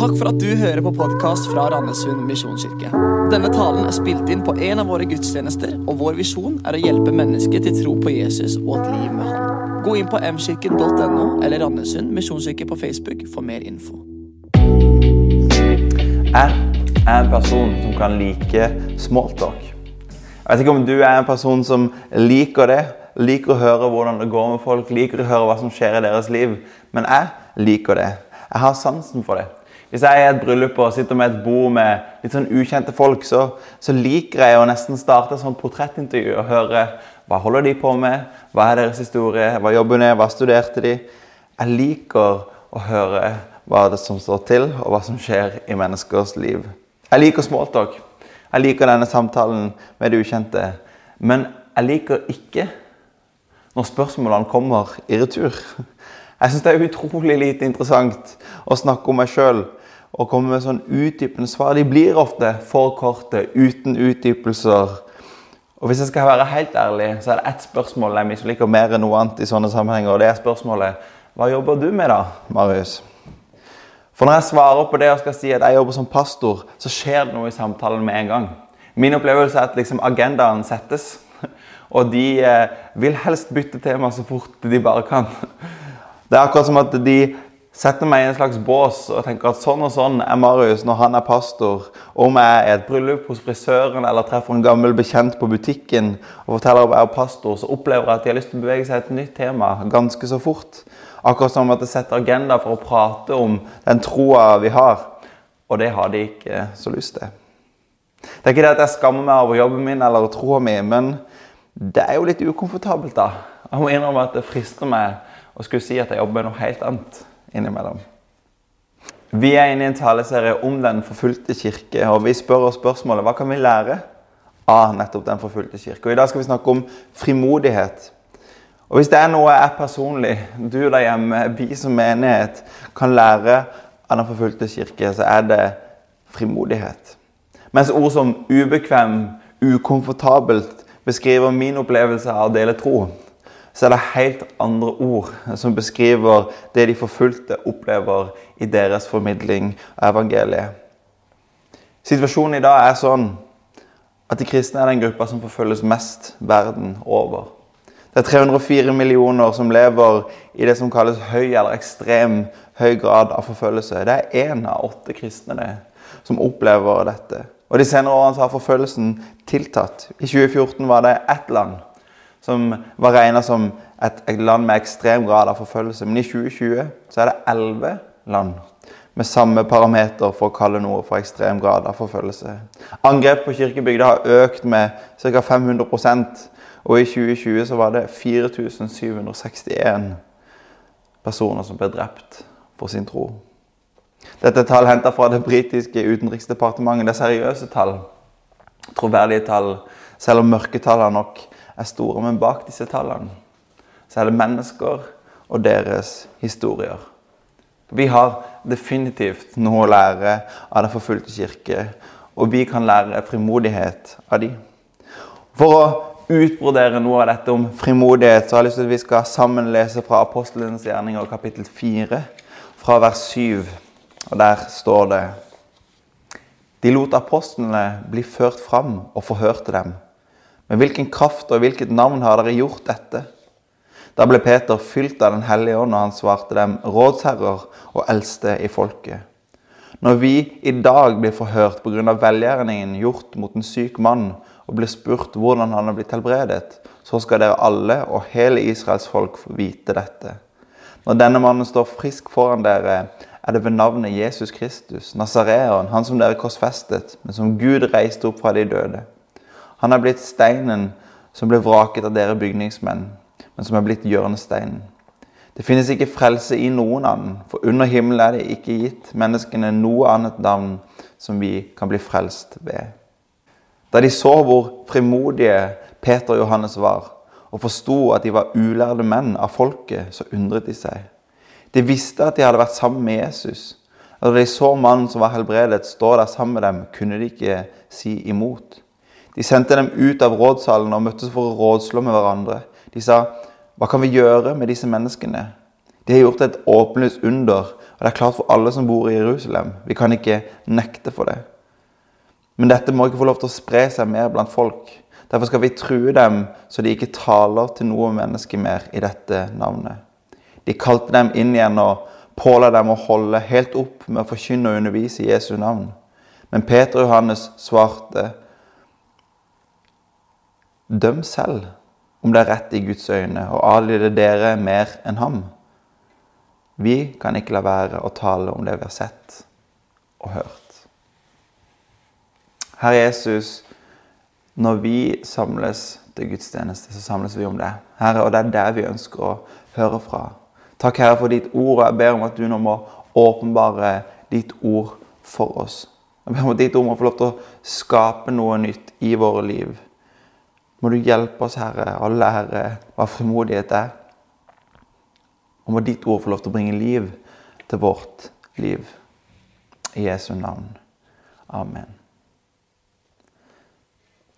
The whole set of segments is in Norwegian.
Takk for at du hører på podkast fra Randesund misjonskirke. Denne talen er spilt inn på en av våre gudstjenester, og vår visjon er å hjelpe mennesker til tro på Jesus og et liv med Han. Gå inn på mkirken.no eller Randesund misjonskirke på Facebook for mer info. Jeg er en person som kan like smalltalk. Jeg vet ikke om du er en person som liker det. Liker å høre hvordan det går med folk, liker å høre hva som skjer i deres liv. Men jeg liker det. Jeg har sansen for det. Hvis jeg er i et bryllup og sitter med et bord med litt sånn ukjente folk, så, så liker jeg å nesten starte et sånt portrettintervju og høre hva holder de på med, hva er deres historie, hva jobber de hva studerte de? Jeg liker å høre hva det som står til, og hva som skjer i menneskers liv. Jeg liker smalltalk. Jeg liker denne samtalen med det ukjente. Men jeg liker ikke når spørsmålene kommer i retur. Jeg syns det er utrolig lite interessant å snakke om meg sjøl og komme med sånn utdypende svar. De blir ofte for korte, uten utdypelser. Og Hvis jeg skal være helt ærlig, så er det ett spørsmål jeg misliker mer enn noe annet i sånne sammenhenger. og Det er spørsmålet Hva jobber du med, da, Marius? For når jeg svarer på det og skal si at jeg jobber som pastor, så skjer det noe i samtalen med en gang. Min opplevelse er at liksom agendaen settes, og de eh, vil helst bytte tema så fort de bare kan. Det er akkurat som at de setter meg i en slags bås og tenker at sånn og sånn er Marius når han er pastor. Om jeg er i et bryllup hos frisøren eller treffer en gammel bekjent på butikken og forteller at jeg er pastor, så opplever jeg at de har lyst til å bevege seg et nytt tema ganske så fort. Akkurat som at det setter agenda for å prate om den troa vi har. Og det har de ikke så lyst til. Det er ikke det at jeg skammer meg over jobben min eller troa mi, men det er jo litt ukomfortabelt, da. Jeg må innrømme at det frister meg å skulle si at jeg jobber med noe helt annet innimellom. Vi er inne i en taleserie om Den forfulgte kirke, og vi spør oss spørsmålet hva kan vi lære av nettopp Den forfulgte kirke. Og I dag skal vi snakke om frimodighet. Og Hvis det er noe jeg personlig, du der hjemme, vi som menighet, kan lære av Den forfulgte kirke, så er det frimodighet. Mens ord som ubekvem, ukomfortabelt beskriver min opplevelse av å dele tro, så er det helt andre ord som beskriver det de forfulgte opplever i deres formidling av evangeliet. Situasjonen i dag er sånn at de kristne er den gruppa som forfølges mest verden over. Det er 304 millioner som lever i det som kalles høy eller ekstrem høy grad av forfølgelse. Det er én av åtte kristne det, som opplever dette. Og De senere årene har forfølgelsen tiltatt. I 2014 var det ett land som var regna som et, et, land med ekstrem grad av forfølgelse. Men i 2020 så er det elleve land med samme parameter for å kalle noe for ekstrem grad av forfølgelse. Angrep på kirkebygda har økt med ca. 500% og i 2020 så var det 4761 personer som ble drept for sin tro. Dette er tall henta fra det britiske utenriksdepartementet. Det er seriøse tall. Troverdige tall, selv om mørketallene nok er store. Men bak disse tallene så er det mennesker og deres historier. Vi har definitivt noe å lære av Den forfulgte kirke, og vi kan lære frimodighet av dem. For å utbrodere noe av dette om frimodighet, så har jeg lyst til at vi skal sammenlese fra Apostlenes gjerninger kapittel 4, fra vers 7. Og der står det De lot apostlene bli ført fram og forhørte dem. Med hvilken kraft og hvilket navn har dere gjort dette? Da ble Peter fylt av Den hellige ånd, og han svarte dem, rådsherrer og eldste i folket. Når vi i dag blir forhørt pga. velgjerningen gjort mot en syk mann, og blir spurt hvordan han har blitt helbredet, så skal dere alle og hele Israels folk få vite dette. Når denne mannen står frisk foran dere, er det ved navnet Jesus Kristus, Nasareeren, han som dere korsfestet, men som Gud reiste opp fra de døde. Han er blitt steinen som ble vraket av dere bygningsmenn, men som er blitt hjørnesteinen. Det finnes ikke frelse i noen annen, for under himmelen er det ikke gitt menneskene noe annet navn som vi kan bli frelst ved. Da de så hvor frimodige Peter og Johannes var, og forsto at de var ulærde menn av folket, så undret de seg. De visste at de hadde vært sammen med Jesus. Og da de så mannen som var helbredet, stå der sammen med dem, kunne de ikke si imot. De sendte dem ut av rådsalen og møttes for å rådslå med hverandre. De sa, 'Hva kan vi gjøre med disse menneskene?' De har gjort et åpenlyst under, Og Det er klart for alle som bor i Jerusalem. Vi kan ikke nekte for det. Men dette må ikke få lov til å spre seg mer blant folk. Derfor skal vi true dem så de ikke taler til noe menneske mer i dette navnet. De kalte dem inn igjen og påla dem å holde helt opp med å forkynne og undervise i Jesu navn. Men Peter og Johannes svarte, Døm selv om det er rett i Guds øyne å adlyde dere mer enn ham. Vi kan ikke la være å tale om det vi har sett og hørt. Herre Jesus, når vi samles til gudstjeneste, så samles vi om det. Herre, og det er der vi ønsker å høre fra. Takk, Herre, for ditt ord, og jeg ber om at du nå må åpenbare ditt ord for oss. Jeg ber om at ditt ord må få lov til å skape noe nytt i våre liv. Må du hjelpe oss, Herre, å lære hva frimodighet er. Og må ditt ord få lov til å bringe liv til vårt liv. I Jesu navn. Amen.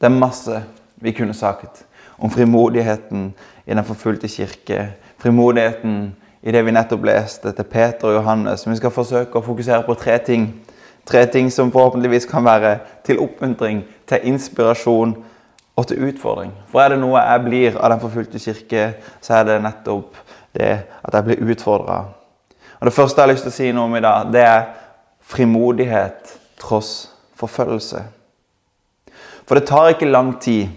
Det er masse vi kunne sagt om frimodigheten i den forfulgte kirke. Frimodigheten i det vi nettopp leste til Peter og Johannes. Vi skal forsøke å fokusere på tre ting. Tre ting som forhåpentligvis kan være til oppmuntring, til inspirasjon og til utfordring. For er det noe jeg blir av den forfulgte kirke, så er det nettopp det at jeg blir utfordra. Og Det første jeg har lyst til å si noe om i dag, det er frimodighet tross forfølgelse. For det tar ikke lang tid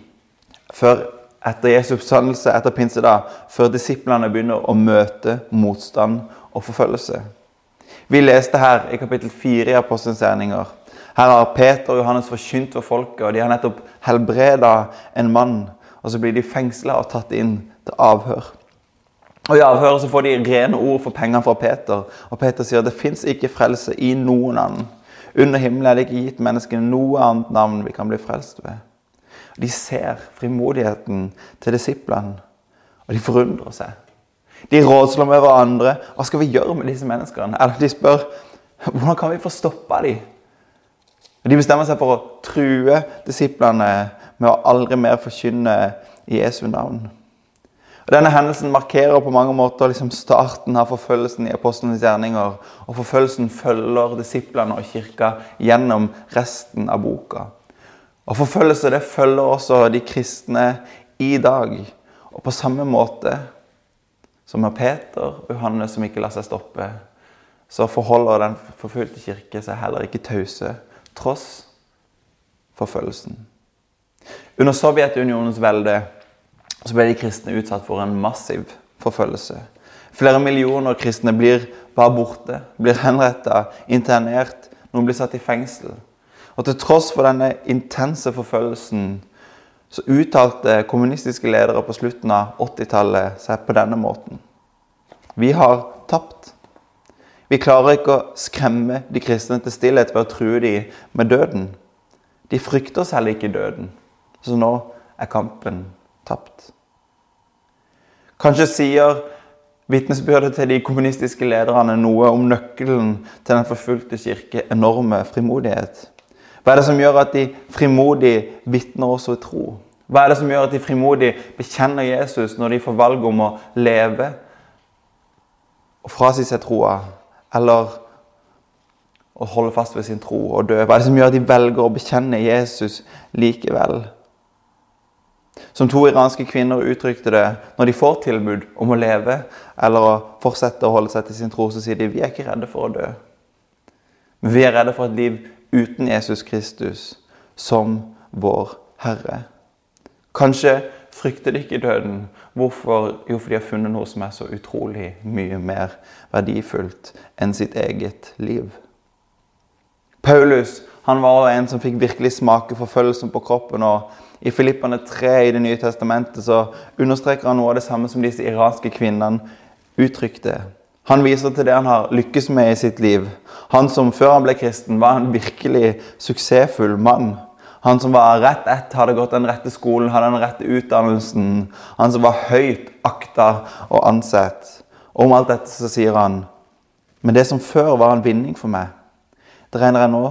før etter Jesu oppstandelse etter pinsedag, før disiplene begynner å møte motstand og forfølgelse. Vi leste her i kapittel 4 i Apostelens gjerninger. Her har Peter og Johannes forkynt for folket, og de har nettopp helbreda en mann. Og så blir de fengsla og tatt inn til avhør. Og I avhøret så får de rene ord for penger fra Peter. Og Peter sier at det fins ikke frelse i noen annen. Under himmelen er det ikke gitt menneskene noe annet navn vi kan bli frelst ved. De ser frimodigheten til disiplene, og de forundrer seg. De rådslår med hverandre. Hva skal vi gjøre med disse menneskene? Eller de spør hvordan kan vi få stoppa dem? De bestemmer seg for å true disiplene med å aldri mer forkynne i Jesu navn. Og Denne hendelsen markerer på mange måter liksom starten av forfølgelsen i apostlenes gjerninger. Og forfølgelsen følger disiplene og kirka gjennom resten av boka. Og Forfølgelse det følger også de kristne i dag. Og på samme måte som med Peter og Johannes som ikke lar seg stoppe, så forholder den forfulgte kirke seg heller ikke tause, tross forfølgelsen. Under Sovjetunionens velde så ble de kristne utsatt for en massiv forfølgelse. Flere millioner kristne blir bare borte, blir henretta, internert. Noen blir satt i fengsel. Og Til tross for denne intense forfølgelsen så uttalte kommunistiske ledere på slutten av 80-tallet seg på denne måten. Vi har tapt. Vi klarer ikke å skremme de kristne til stillhet ved å true dem med døden. De frykter selv ikke døden, så nå er kampen tapt. Kanskje sier vitnesbyrdet til de kommunistiske lederne noe om nøkkelen til den forfulgte kirke enorme frimodighet. Hva er det som gjør at de frimodig vitner også i tro? Hva er det som gjør at de frimodig bekjenner Jesus når de får valg om å leve og frasi seg troa, eller å holde fast ved sin tro og dø? Hva er det som gjør at de velger å bekjenne Jesus likevel? Som to iranske kvinner uttrykte det når de får tilbud om å leve eller å fortsette å holde seg til sin tro, så sier de vi er ikke redde for å dø. Men vi er redde for et liv uten Jesus Kristus som vår Herre. Kanskje frykter de ikke døden. Hvorfor? Jo, fordi de har funnet noe som er så utrolig mye mer verdifullt enn sitt eget liv. Paulus han var en som fikk virkelig smake forfølgelsen på kroppen. og I Filippane 3 i Det nye testamentet så understreker han noe av det samme som disse iranske kvinnene uttrykte. Han viser til det han har lykkes med i sitt liv. Han som før han ble kristen, var en virkelig suksessfull mann. Han som var rett ett, hadde gått den rette skolen, hadde den rette utdannelsen. Han som var høyt akta og ansett. Og om alt dette så sier han Men det som før var en vinning for meg, det regner jeg nå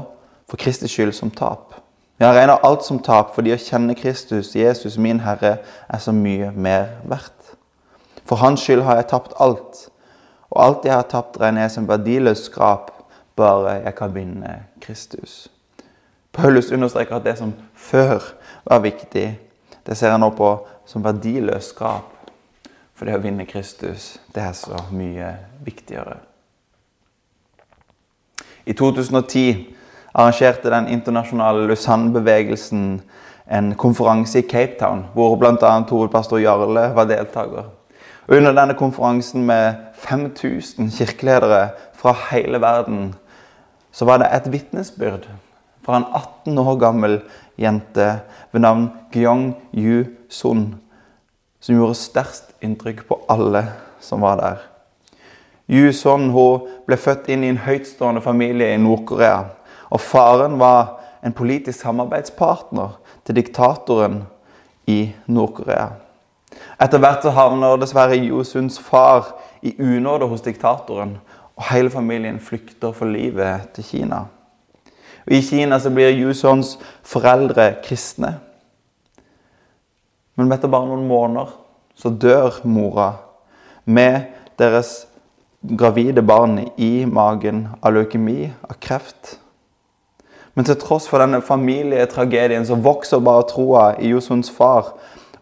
for Kristis skyld som tap. Jeg regner alt som tap fordi å kjenne Kristus, Jesus, min Herre, er så mye mer verdt. For hans skyld har jeg tapt alt Og alt jeg har tapt, regner jeg som verdiløst skrap, bare jeg kan vinne Kristus. Paulus understreker at det som før var viktig, det ser han nå på som verdiløst skrap. For det å vinne Kristus, det er så mye viktigere. I 2010 arrangerte den internasjonale Lausanne-bevegelsen en konferanse i Cape Town, hvor bl.a. hovedpastor Jarle var deltaker. Og under denne konferansen med 5000 kirkeledere fra hele verden, så var det et vitnesbyrd fra en 18 år gammel jente ved navn Gyong Yu Sun, som gjorde størst inntrykk på alle som var der. Yu Sun hun ble født inn i en høytstående familie i Nord-Korea. Og faren var en politisk samarbeidspartner til diktatoren i Nord-Korea. Etter hvert så havner dessverre Yosuns far i unåde hos diktatoren, og hele familien flykter for livet til Kina. Og I Kina så blir Yusons foreldre kristne. Men etter bare noen måneder så dør mora med deres gravide barn i magen av leukemi, av kreft. Men til tross for denne familietragedien så vokser bare troa i Josuns far.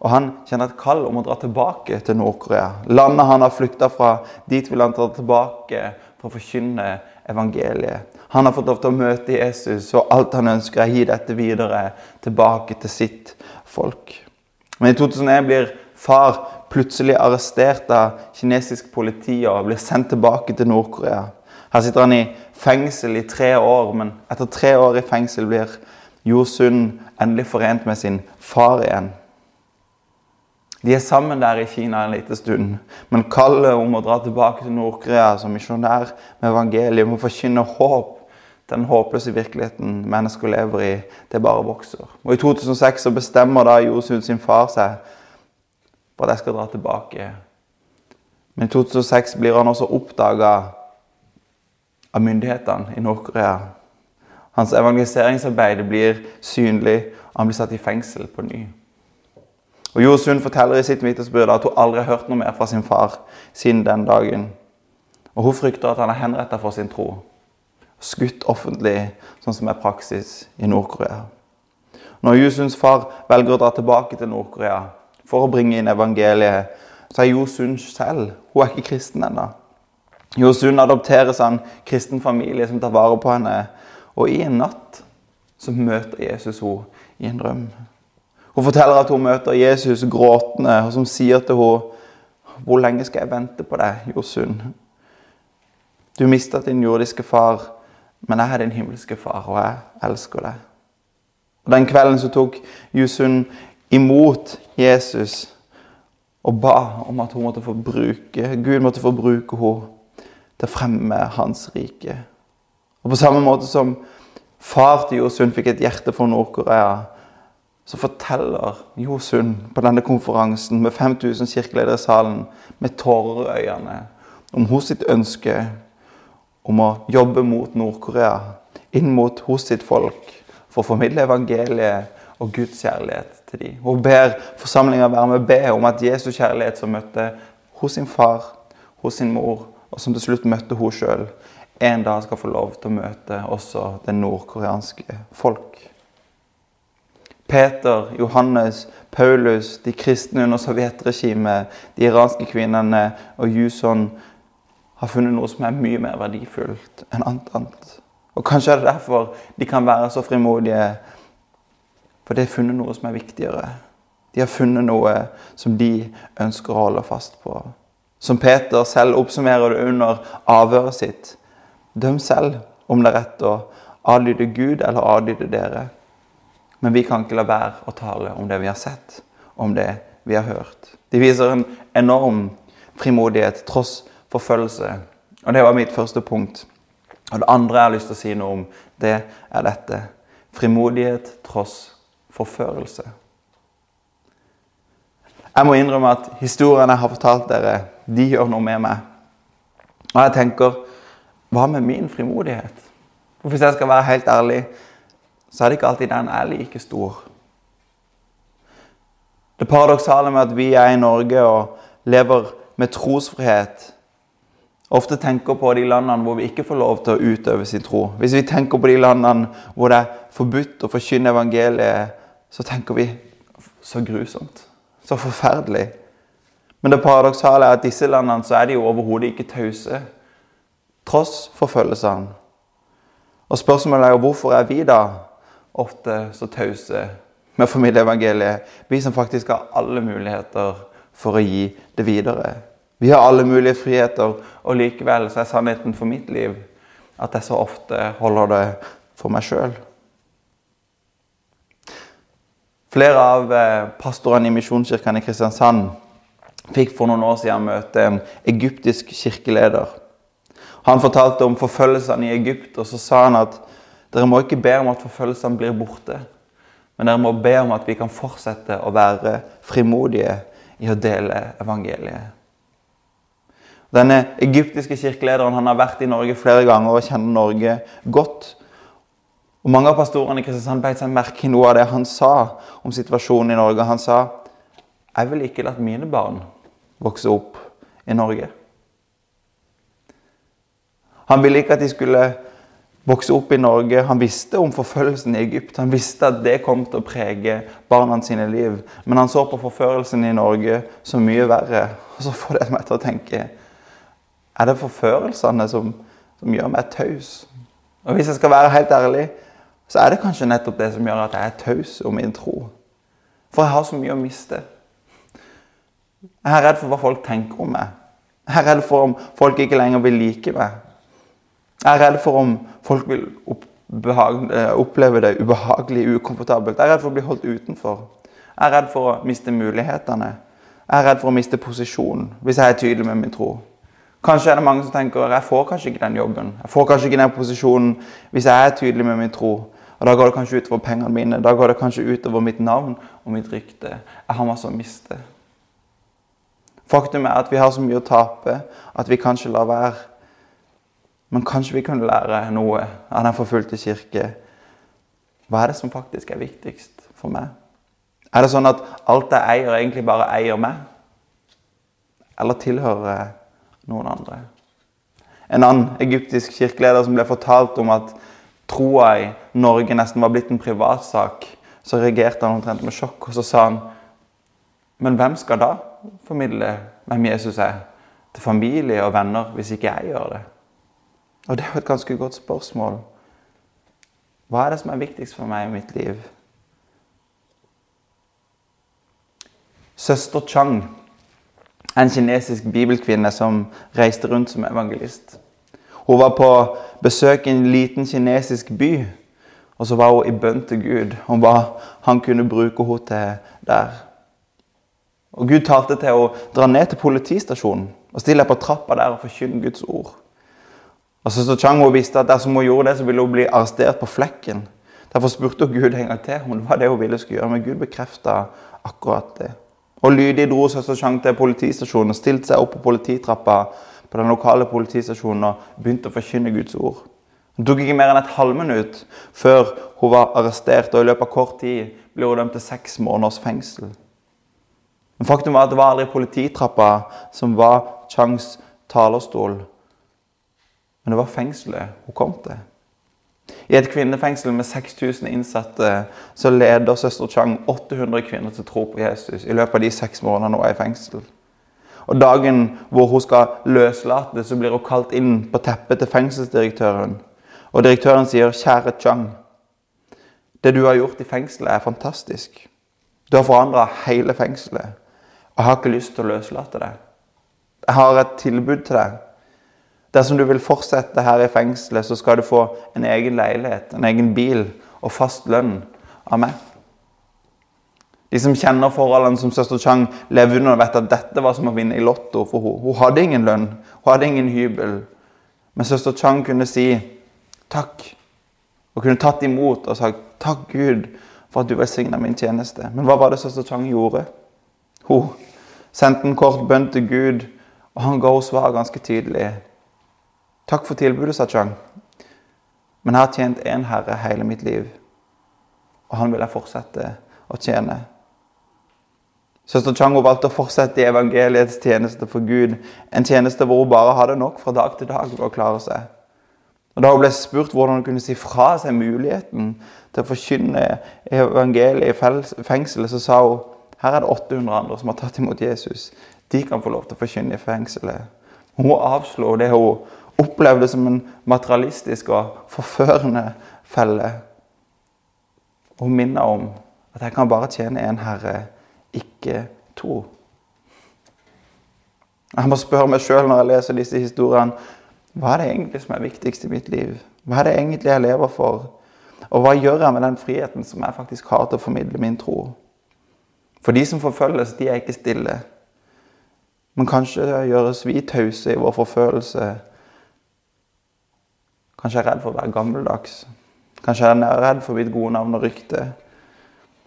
Og han kjenner et kall om å dra tilbake til Nord-Korea. Landet han har flykta fra, dit vil han dra tilbake for å forkynne evangeliet. Han har fått lov til å møte Jesus, og alt han ønsker, er å gi dette videre tilbake til sitt folk. Men i 2001 blir far plutselig arrestert av kinesisk politi og blir sendt tilbake til Nord-Korea. Her sitter han i fengsel i tre år, men etter tre år i fengsel blir Josun endelig forent med sin far igjen. De er sammen der i Kina en liten stund, men kallet om å dra tilbake til Nord-Korea som misjonær med evangeliet, om å forkynne håp den håpløse virkeligheten mennesker lever i, det bare vokser. Og I 2006 så bestemmer da Josun sin far seg for at jeg skal dra tilbake. Men i 2006 blir han også oppdaga av myndighetene i Nord-Korea. Hans evangeliseringsarbeid blir synlig, og han blir satt i fengsel på ny. Og Josun forteller i sitt vitnesbyrd at hun aldri har hørt noe mer fra sin far siden den dagen. Og Hun frykter at han er henrettet for sin tro. Skutt offentlig, sånn som er praksis i Nord-Korea. Når Josuns far velger å dra tilbake til Nord-Korea for å bringe inn evangeliet, så er Josun selv Hun er ikke kristen ennå. Josun adopteres av en kristen familie som tar vare på henne. Og i en natt så møter Jesus henne i en drøm. Hun forteller at hun møter Jesus gråtende, og som sier til henne Hvor lenge skal jeg vente på deg, Josun? Du mista din jordiske far, men jeg er din himmelske far, og jeg elsker deg. Og Den kvelden så tok Jusun imot Jesus og ba om at hun måtte få bruke, Gud måtte få bruke henne til å fremme hans rike. Og På samme måte som far til Josun fikk et hjerte for Nord-Korea, så forteller Josun på denne konferansen med 5000 kirkeledere i salen med tårer i øynene om hos sitt ønske om å jobbe mot Nord-Korea, inn mot hos sitt folk, for å formidle evangeliet og Guds kjærlighet til dem. Hun ber forsamlinga være med og be om at Jesus' kjærlighet som møtte hos sin far, hos sin mor og som til slutt møtte hun sjøl, en dag skal få lov til å møte også det nordkoreanske folk. Peter, Johannes, Paulus, de kristne under sovjetregimet, de iranske kvinnene og Juson har funnet noe som er mye mer verdifullt enn annet. annet. Og Kanskje er det derfor de kan være så frimodige. For de har funnet noe som er viktigere. De har funnet noe som de ønsker å holde fast på. Som Peter selv oppsummerer det under avhøret sitt. Døm selv om det er rett å adlyde Gud eller adlyde dere. Men vi kan ikke la være å tale om det vi har sett, om det vi har hørt. De viser en enorm frimodighet tross forfølgelse. Og Det var mitt første punkt. Og Det andre jeg har lyst til å si noe om, det er dette. Frimodighet tross forførelse. Jeg må innrømme at historiene jeg har fortalt dere, de gjør noe med meg. Og jeg tenker hva med min frimodighet? For Hvis jeg skal være helt ærlig, så er det ikke alltid den er like stor. Det paradoksale med at vi er i Norge og lever med trosfrihet, ofte tenker på de landene hvor vi ikke får lov til å utøve sin tro, hvis vi tenker på de landene hvor det er forbudt å forkynne evangeliet, så tenker vi så grusomt. Så forferdelig. Men det paradoksale er at disse landene så er de jo overhodet ikke tause, tross forfølgelsene. Og spørsmålet er jo hvorfor er vi da ofte så tause med å formidle evangeliet, vi som faktisk har alle muligheter for å gi det videre. Vi har alle mulige friheter, og likevel så er sannheten for mitt liv at jeg så ofte holder det for meg sjøl. Flere av eh, pastorene i Misjonskirken i Kristiansand fikk for noen år siden møte en egyptisk kirkeleder. Han fortalte om forfølgelsene i Egypt, og så sa han at dere må ikke be om at forfølgelsene blir borte, men dere må be om at vi kan fortsette å være frimodige i å dele evangeliet. Denne egyptiske kirkelederen han har vært i Norge flere ganger og kjenner Norge godt. Og Mange av pastorene i Kristiansand beit seg merke i noe av det han sa om situasjonen i Norge. Han sa jeg vil ikke la mine barn vokse opp i Norge. Han ville ikke at de skulle vokse opp i Norge. Han visste om forfølgelsen i Egypt. Han visste at det kom til å prege barna sine liv. Men han så på forførelsen i Norge som mye verre. Og så får det meg til å tenke Er det forførelsene som, som gjør meg taus? Og hvis jeg skal være helt ærlig, så er det kanskje nettopp det som gjør at jeg er taus om min tro. For jeg har så mye å miste. Jeg er redd for hva folk tenker om meg. Jeg er redd for om folk ikke lenger vil like meg. Jeg er redd for om folk vil eh, oppleve det ubehagelig, ukomfortabelt. Jeg er redd for å bli holdt utenfor. Jeg er redd for å miste mulighetene. Jeg er redd for å miste posisjonen hvis jeg er tydelig med min tro. Kanskje er det mange som tenker jeg får kanskje ikke den jobben. Jeg får kanskje ikke den posisjonen hvis jeg er tydelig med min tro. Og Da går det kanskje utover pengene mine, da går det kanskje utover mitt navn og mitt rykte. Jeg har masse å miste. Faktum er at vi har så mye å tape at vi kanskje lar være. Men kanskje vi kunne lære noe av den forfulgte kirke. Hva er det som faktisk er viktigst for meg? Er det sånn at alt jeg eier, egentlig bare eier meg? Eller tilhører jeg noen andre? En annen egyptisk kirkeleder som ble fortalt om at troa i Norge nesten var blitt en privatsak, så reagerte han omtrent med sjokk, og så sa han Men hvem skal da formidle hvem Jesus er, til familie og venner, hvis ikke jeg gjør det? Og det er jo et ganske godt spørsmål. Hva er det som er viktigst for meg i mitt liv? Søster Chang en kinesisk bibelkvinne som reiste rundt som evangelist. Hun var på besøk i en liten kinesisk by, og så var hun i bønn til Gud om hva han kunne bruke henne til der. Og Gud talte til å dra ned til politistasjonen og stille på trappa der og forkynne Guds ord. Og så hun visste at dersom hun gjorde det, så ville hun bli arrestert på flekken. Derfor spurte hun Gud en gang til om det var det hun ville skulle gjøre, men Gud bekrefta akkurat det. Og lydig dro søster Chang til politistasjonen og stilte seg opp på polititrappa på den lokale politistasjonen og begynte å forkynne Guds ord. Det tok ikke mer enn et halvminutt før hun var arrestert, og i løpet av kort tid ble hun dømt til seks måneders fengsel. Men faktum var at det var aldri polititrappa som var Changs talerstol, men det var fengselet hun kom til. I et kvinnefengsel med 6000 innsatte så leder søster Chang 800 kvinner til tro på Jesus i løpet av de seks månedene hun er i fengsel. Og Dagen hvor hun skal løslate, så blir hun kalt inn på teppet til fengselsdirektøren. Og direktøren sier, 'Kjære Chang, det du har gjort i fengselet, er fantastisk.' 'Du har forandra hele fengselet. Jeg har ikke lyst til å løslate deg.' 'Jeg har et tilbud til deg.' Dersom du vil fortsette her i fengselet, så skal du få en egen leilighet, en egen bil og fast lønn av meg. De som kjenner forholdene som søster Chang lever under, vet at dette var som å vinne i Lotto for henne. Hun hadde ingen lønn, hun hadde ingen hybel. Men søster Chang kunne si takk. Og kunne tatt imot og sagt takk, Gud, for at du velsigna min tjeneste. Men hva var det søster Chang gjorde? Hun sendte en kort bønn til Gud, og han ga henne svar ganske tydelig. Takk for tilbudet, sa Chang. Men jeg har tjent én herre hele mitt liv, og han vil jeg fortsette å tjene. Søster Chango valgte å fortsette i evangeliets tjeneste for Gud. En tjeneste hvor hun bare hadde nok fra dag til dag for å klare seg. Og Da hun ble spurt hvordan hun kunne si fra seg muligheten til å forkynne evangeliet i fengselet, så sa hun her er det 800 andre som har tatt imot Jesus. De kan få lov til å forkynne i fengselet. Hun avslo det hun opplevde som en materialistisk og forførende felle. Hun minner om at jeg kan bare tjene en herre, ikke to. Jeg må spørre meg sjøl når jeg leser disse historiene hva er det egentlig som er viktigst i mitt liv? Hva er det egentlig jeg lever for? Og hva gjør jeg med den friheten som jeg faktisk har til å formidle min tro? For de som forfølges, de er ikke stille. Men kanskje gjøres vi tause i vår forfølelse. Kanskje jeg er redd for å være gammeldags. Kanskje jeg er redd for mitt gode navn og rykte.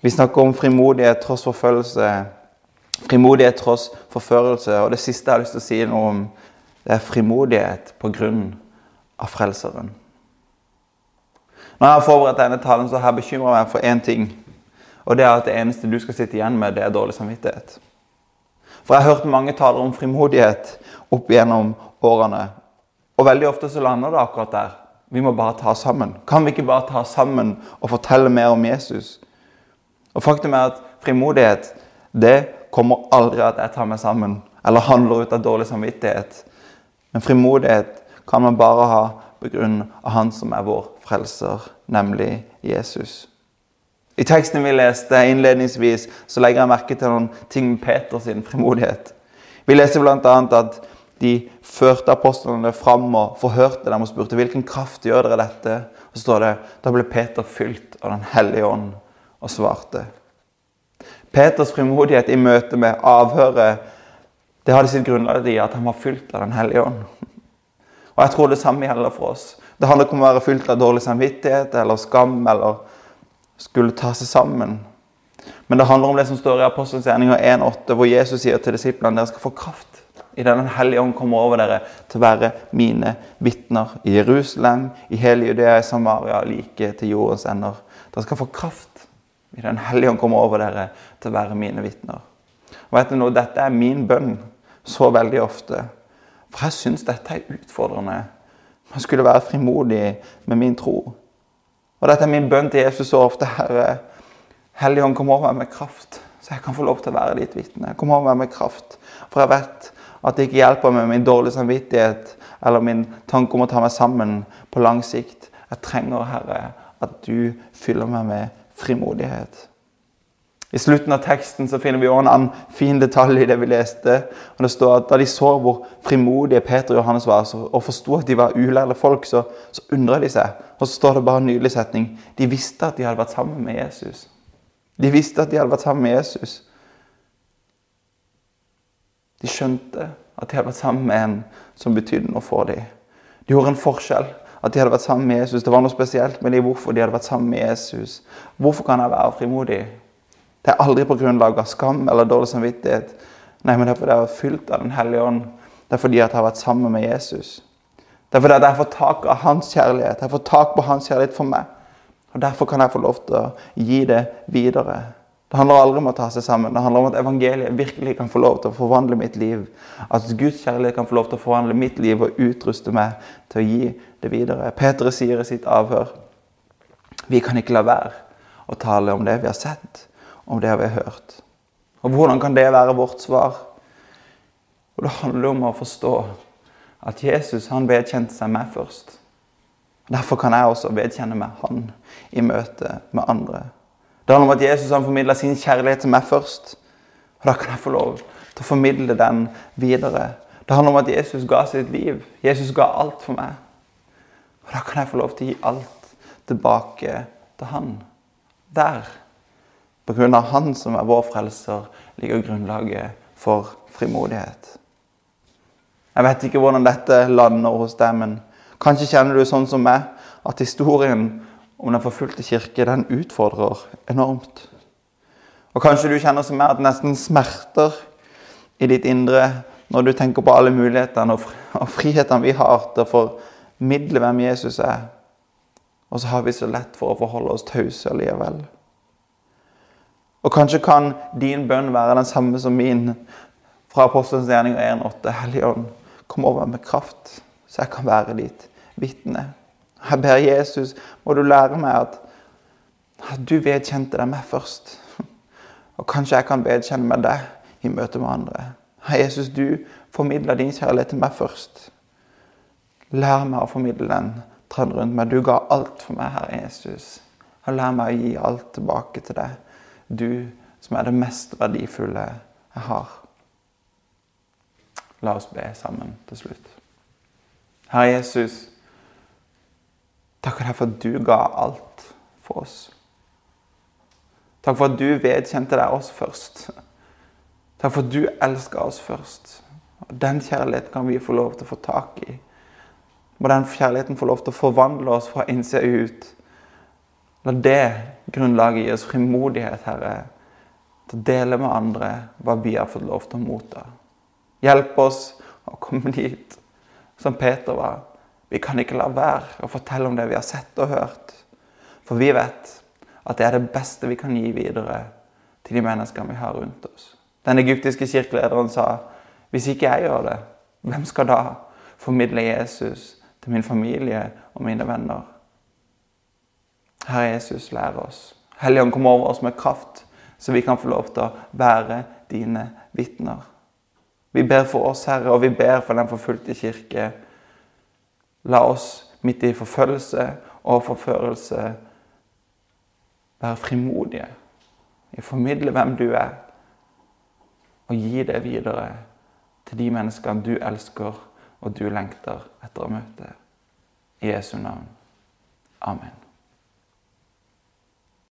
Vi snakker om frimodighet tross forfølgelse. Frimodighet tross forførelse. Og det siste jeg har lyst til å si noe om, det er frimodighet på grunn av Frelseren. Når jeg har forberedt denne talen, så har jeg bekymra meg for én ting. Og det er at det eneste du skal sitte igjen med, det er dårlig samvittighet. For jeg har hørt mange taler om frimodighet opp gjennom årene. Og veldig ofte så lander det akkurat der. Vi må bare ta sammen. Kan vi ikke bare ta sammen og fortelle mer om Jesus? Og faktum er at frimodighet det kommer aldri at jeg tar meg sammen eller handler ut av dårlig samvittighet. Men frimodighet kan man bare ha av Han som er vår frelser, nemlig Jesus. I teksten vi leste innledningsvis, så legger jeg merke til noen ting med Peters frimodighet. Vi leser bl.a. at de førte apostlene fram og forhørte dem og spurte hvilken kraft gjør dere dette. Og så står det da ble Peter fylt av Den hellige ånd og svarte. Peters frimodighet i møte med avhøret det hadde sitt grunnlag i at han var fylt av Den hellige ånd. Og jeg tror det samme gjelder for oss. Det handler ikke om å være fylt av dårlig samvittighet eller skam eller skulle ta seg sammen. Men det handler om det som står i Apostelsgjerninga 1,8, hvor Jesus sier til disiplene dere skal få kraft i Den hellige ånd kommer over dere til å være mine vitner i Jerusalem, i hele Judea, i Samaria, like til jordens ender. Dere skal få kraft i Den hellige ånd kommer over dere til å være mine vitner. Og vet du noe, Dette er min bønn så veldig ofte. For jeg syns dette er utfordrende. Man skulle være frimodig med min tro. Og dette er min bønn til Jesus så ofte. Herre, Helligånd, kom over meg med kraft, så jeg kan få lov til å være ditt vitne. Kom over meg med kraft. For jeg vet at det ikke hjelper med min dårlige samvittighet eller min tanke om å ta meg sammen på lang sikt. Jeg trenger, Herre, at du fyller meg med frimodighet. I slutten av teksten så finner vi også en annen fin detalj i det vi leste. og det står at Da de så hvor frimodige Peter og Johannes var, og forsto at de var ulærde folk, så, så undra de seg. Og så står det bare en nydelig setning. De visste at de hadde vært sammen med Jesus. De visste at de hadde vært sammen med Jesus. De skjønte at de hadde vært sammen med en som betydde noe for dem. De gjorde en forskjell. At de hadde vært sammen med Jesus. Det var noe spesielt med dem hvorfor de hadde vært sammen med Jesus. Hvorfor kan jeg være frimodig? Det er aldri på grunnlag av skam eller dårlig samvittighet. Nei, men det er fordi jeg er fylt av Den hellige ånd. Det er fordi jeg har vært sammen med Jesus. Det er fordi jeg har fått tak av hans kjærlighet. Jeg har fått tak på hans kjærlighet for meg. Og Derfor kan jeg få lov til å gi det videre. Det handler aldri om å ta seg sammen. Det handler om at evangeliet virkelig kan få lov til å forvandle mitt liv. At Guds kjærlighet kan få lov til å forvandle mitt liv og utruste meg til å gi det videre. Peter sier i sitt avhør vi kan ikke la være å tale om det vi har sett om det vi har hørt. Og hvordan kan det være vårt svar? Og Det handler om å forstå at Jesus han vedkjente seg meg først. Derfor kan jeg også vedkjenne meg han i møte med andre. Det handler om at Jesus han formidla sin kjærlighet til meg først. Og da kan jeg få lov til å formidle den videre. Det handler om at Jesus ga sitt liv. Jesus ga alt for meg. Og da kan jeg få lov til å gi alt tilbake til han. Der på grunn av Han som er vår frelser, ligger grunnlaget for frimodighet. Jeg vet ikke hvordan dette lander hos deg, men kanskje kjenner du sånn som meg, at historien om den forfulgte kirke den utfordrer enormt. Og kanskje du kjenner som meg at nesten smerter i ditt indre når du tenker på alle mulighetene og frihetene vi har til å formidle hvem Jesus er. Og så har vi så lett for å forholde oss tause likevel. Og kanskje kan din bønn være den samme som min fra Apostelens gjerning 1,8. Hellige Ånd, kom over med kraft, så jeg kan være ditt vitne. Jeg ber Jesus, må du lære meg at, du vedkjente deg meg først. Og kanskje jeg kan vedkjenne meg deg i møte med andre. Jesus, du formidla din kjærlighet til meg først. Lær meg å formidle den andre rundt meg. Du ga alt for meg, Herre Jesus. Og lær meg å gi alt tilbake til deg. Du som er det mest verdifulle jeg har. La oss be sammen til slutt. Herre Jesus, deg for at du ga alt for oss. Takk for at du vedkjente deg oss først. Takk for at du elska oss først. Og Den kjærligheten kan vi få lov til å få tak i. Må den kjærligheten få lov til å forvandle oss fra innsida ut. La det grunnlaget gi oss frimodighet, Herre, til å dele med andre hva vi har fått lov til å motta. Hjelp oss å komme dit som Peter var. Vi kan ikke la være å fortelle om det vi har sett og hørt. For vi vet at det er det beste vi kan gi videre til de menneskene vi har rundt oss. Den egyptiske kirkelederen sa hvis ikke jeg gjør det, hvem skal da formidle Jesus til min familie og mine venner? Herre Jesus, lær oss. Helligånd, kom over oss med kraft, så vi kan få lov til å være dine vitner. Vi ber for oss, Herre, og vi ber for den forfulgte kirke. La oss midt i forfølgelse og forførelse være frimodige i å formidle hvem du er, og gi det videre til de menneskene du elsker og du lengter etter å møte. I Jesu navn. Amen.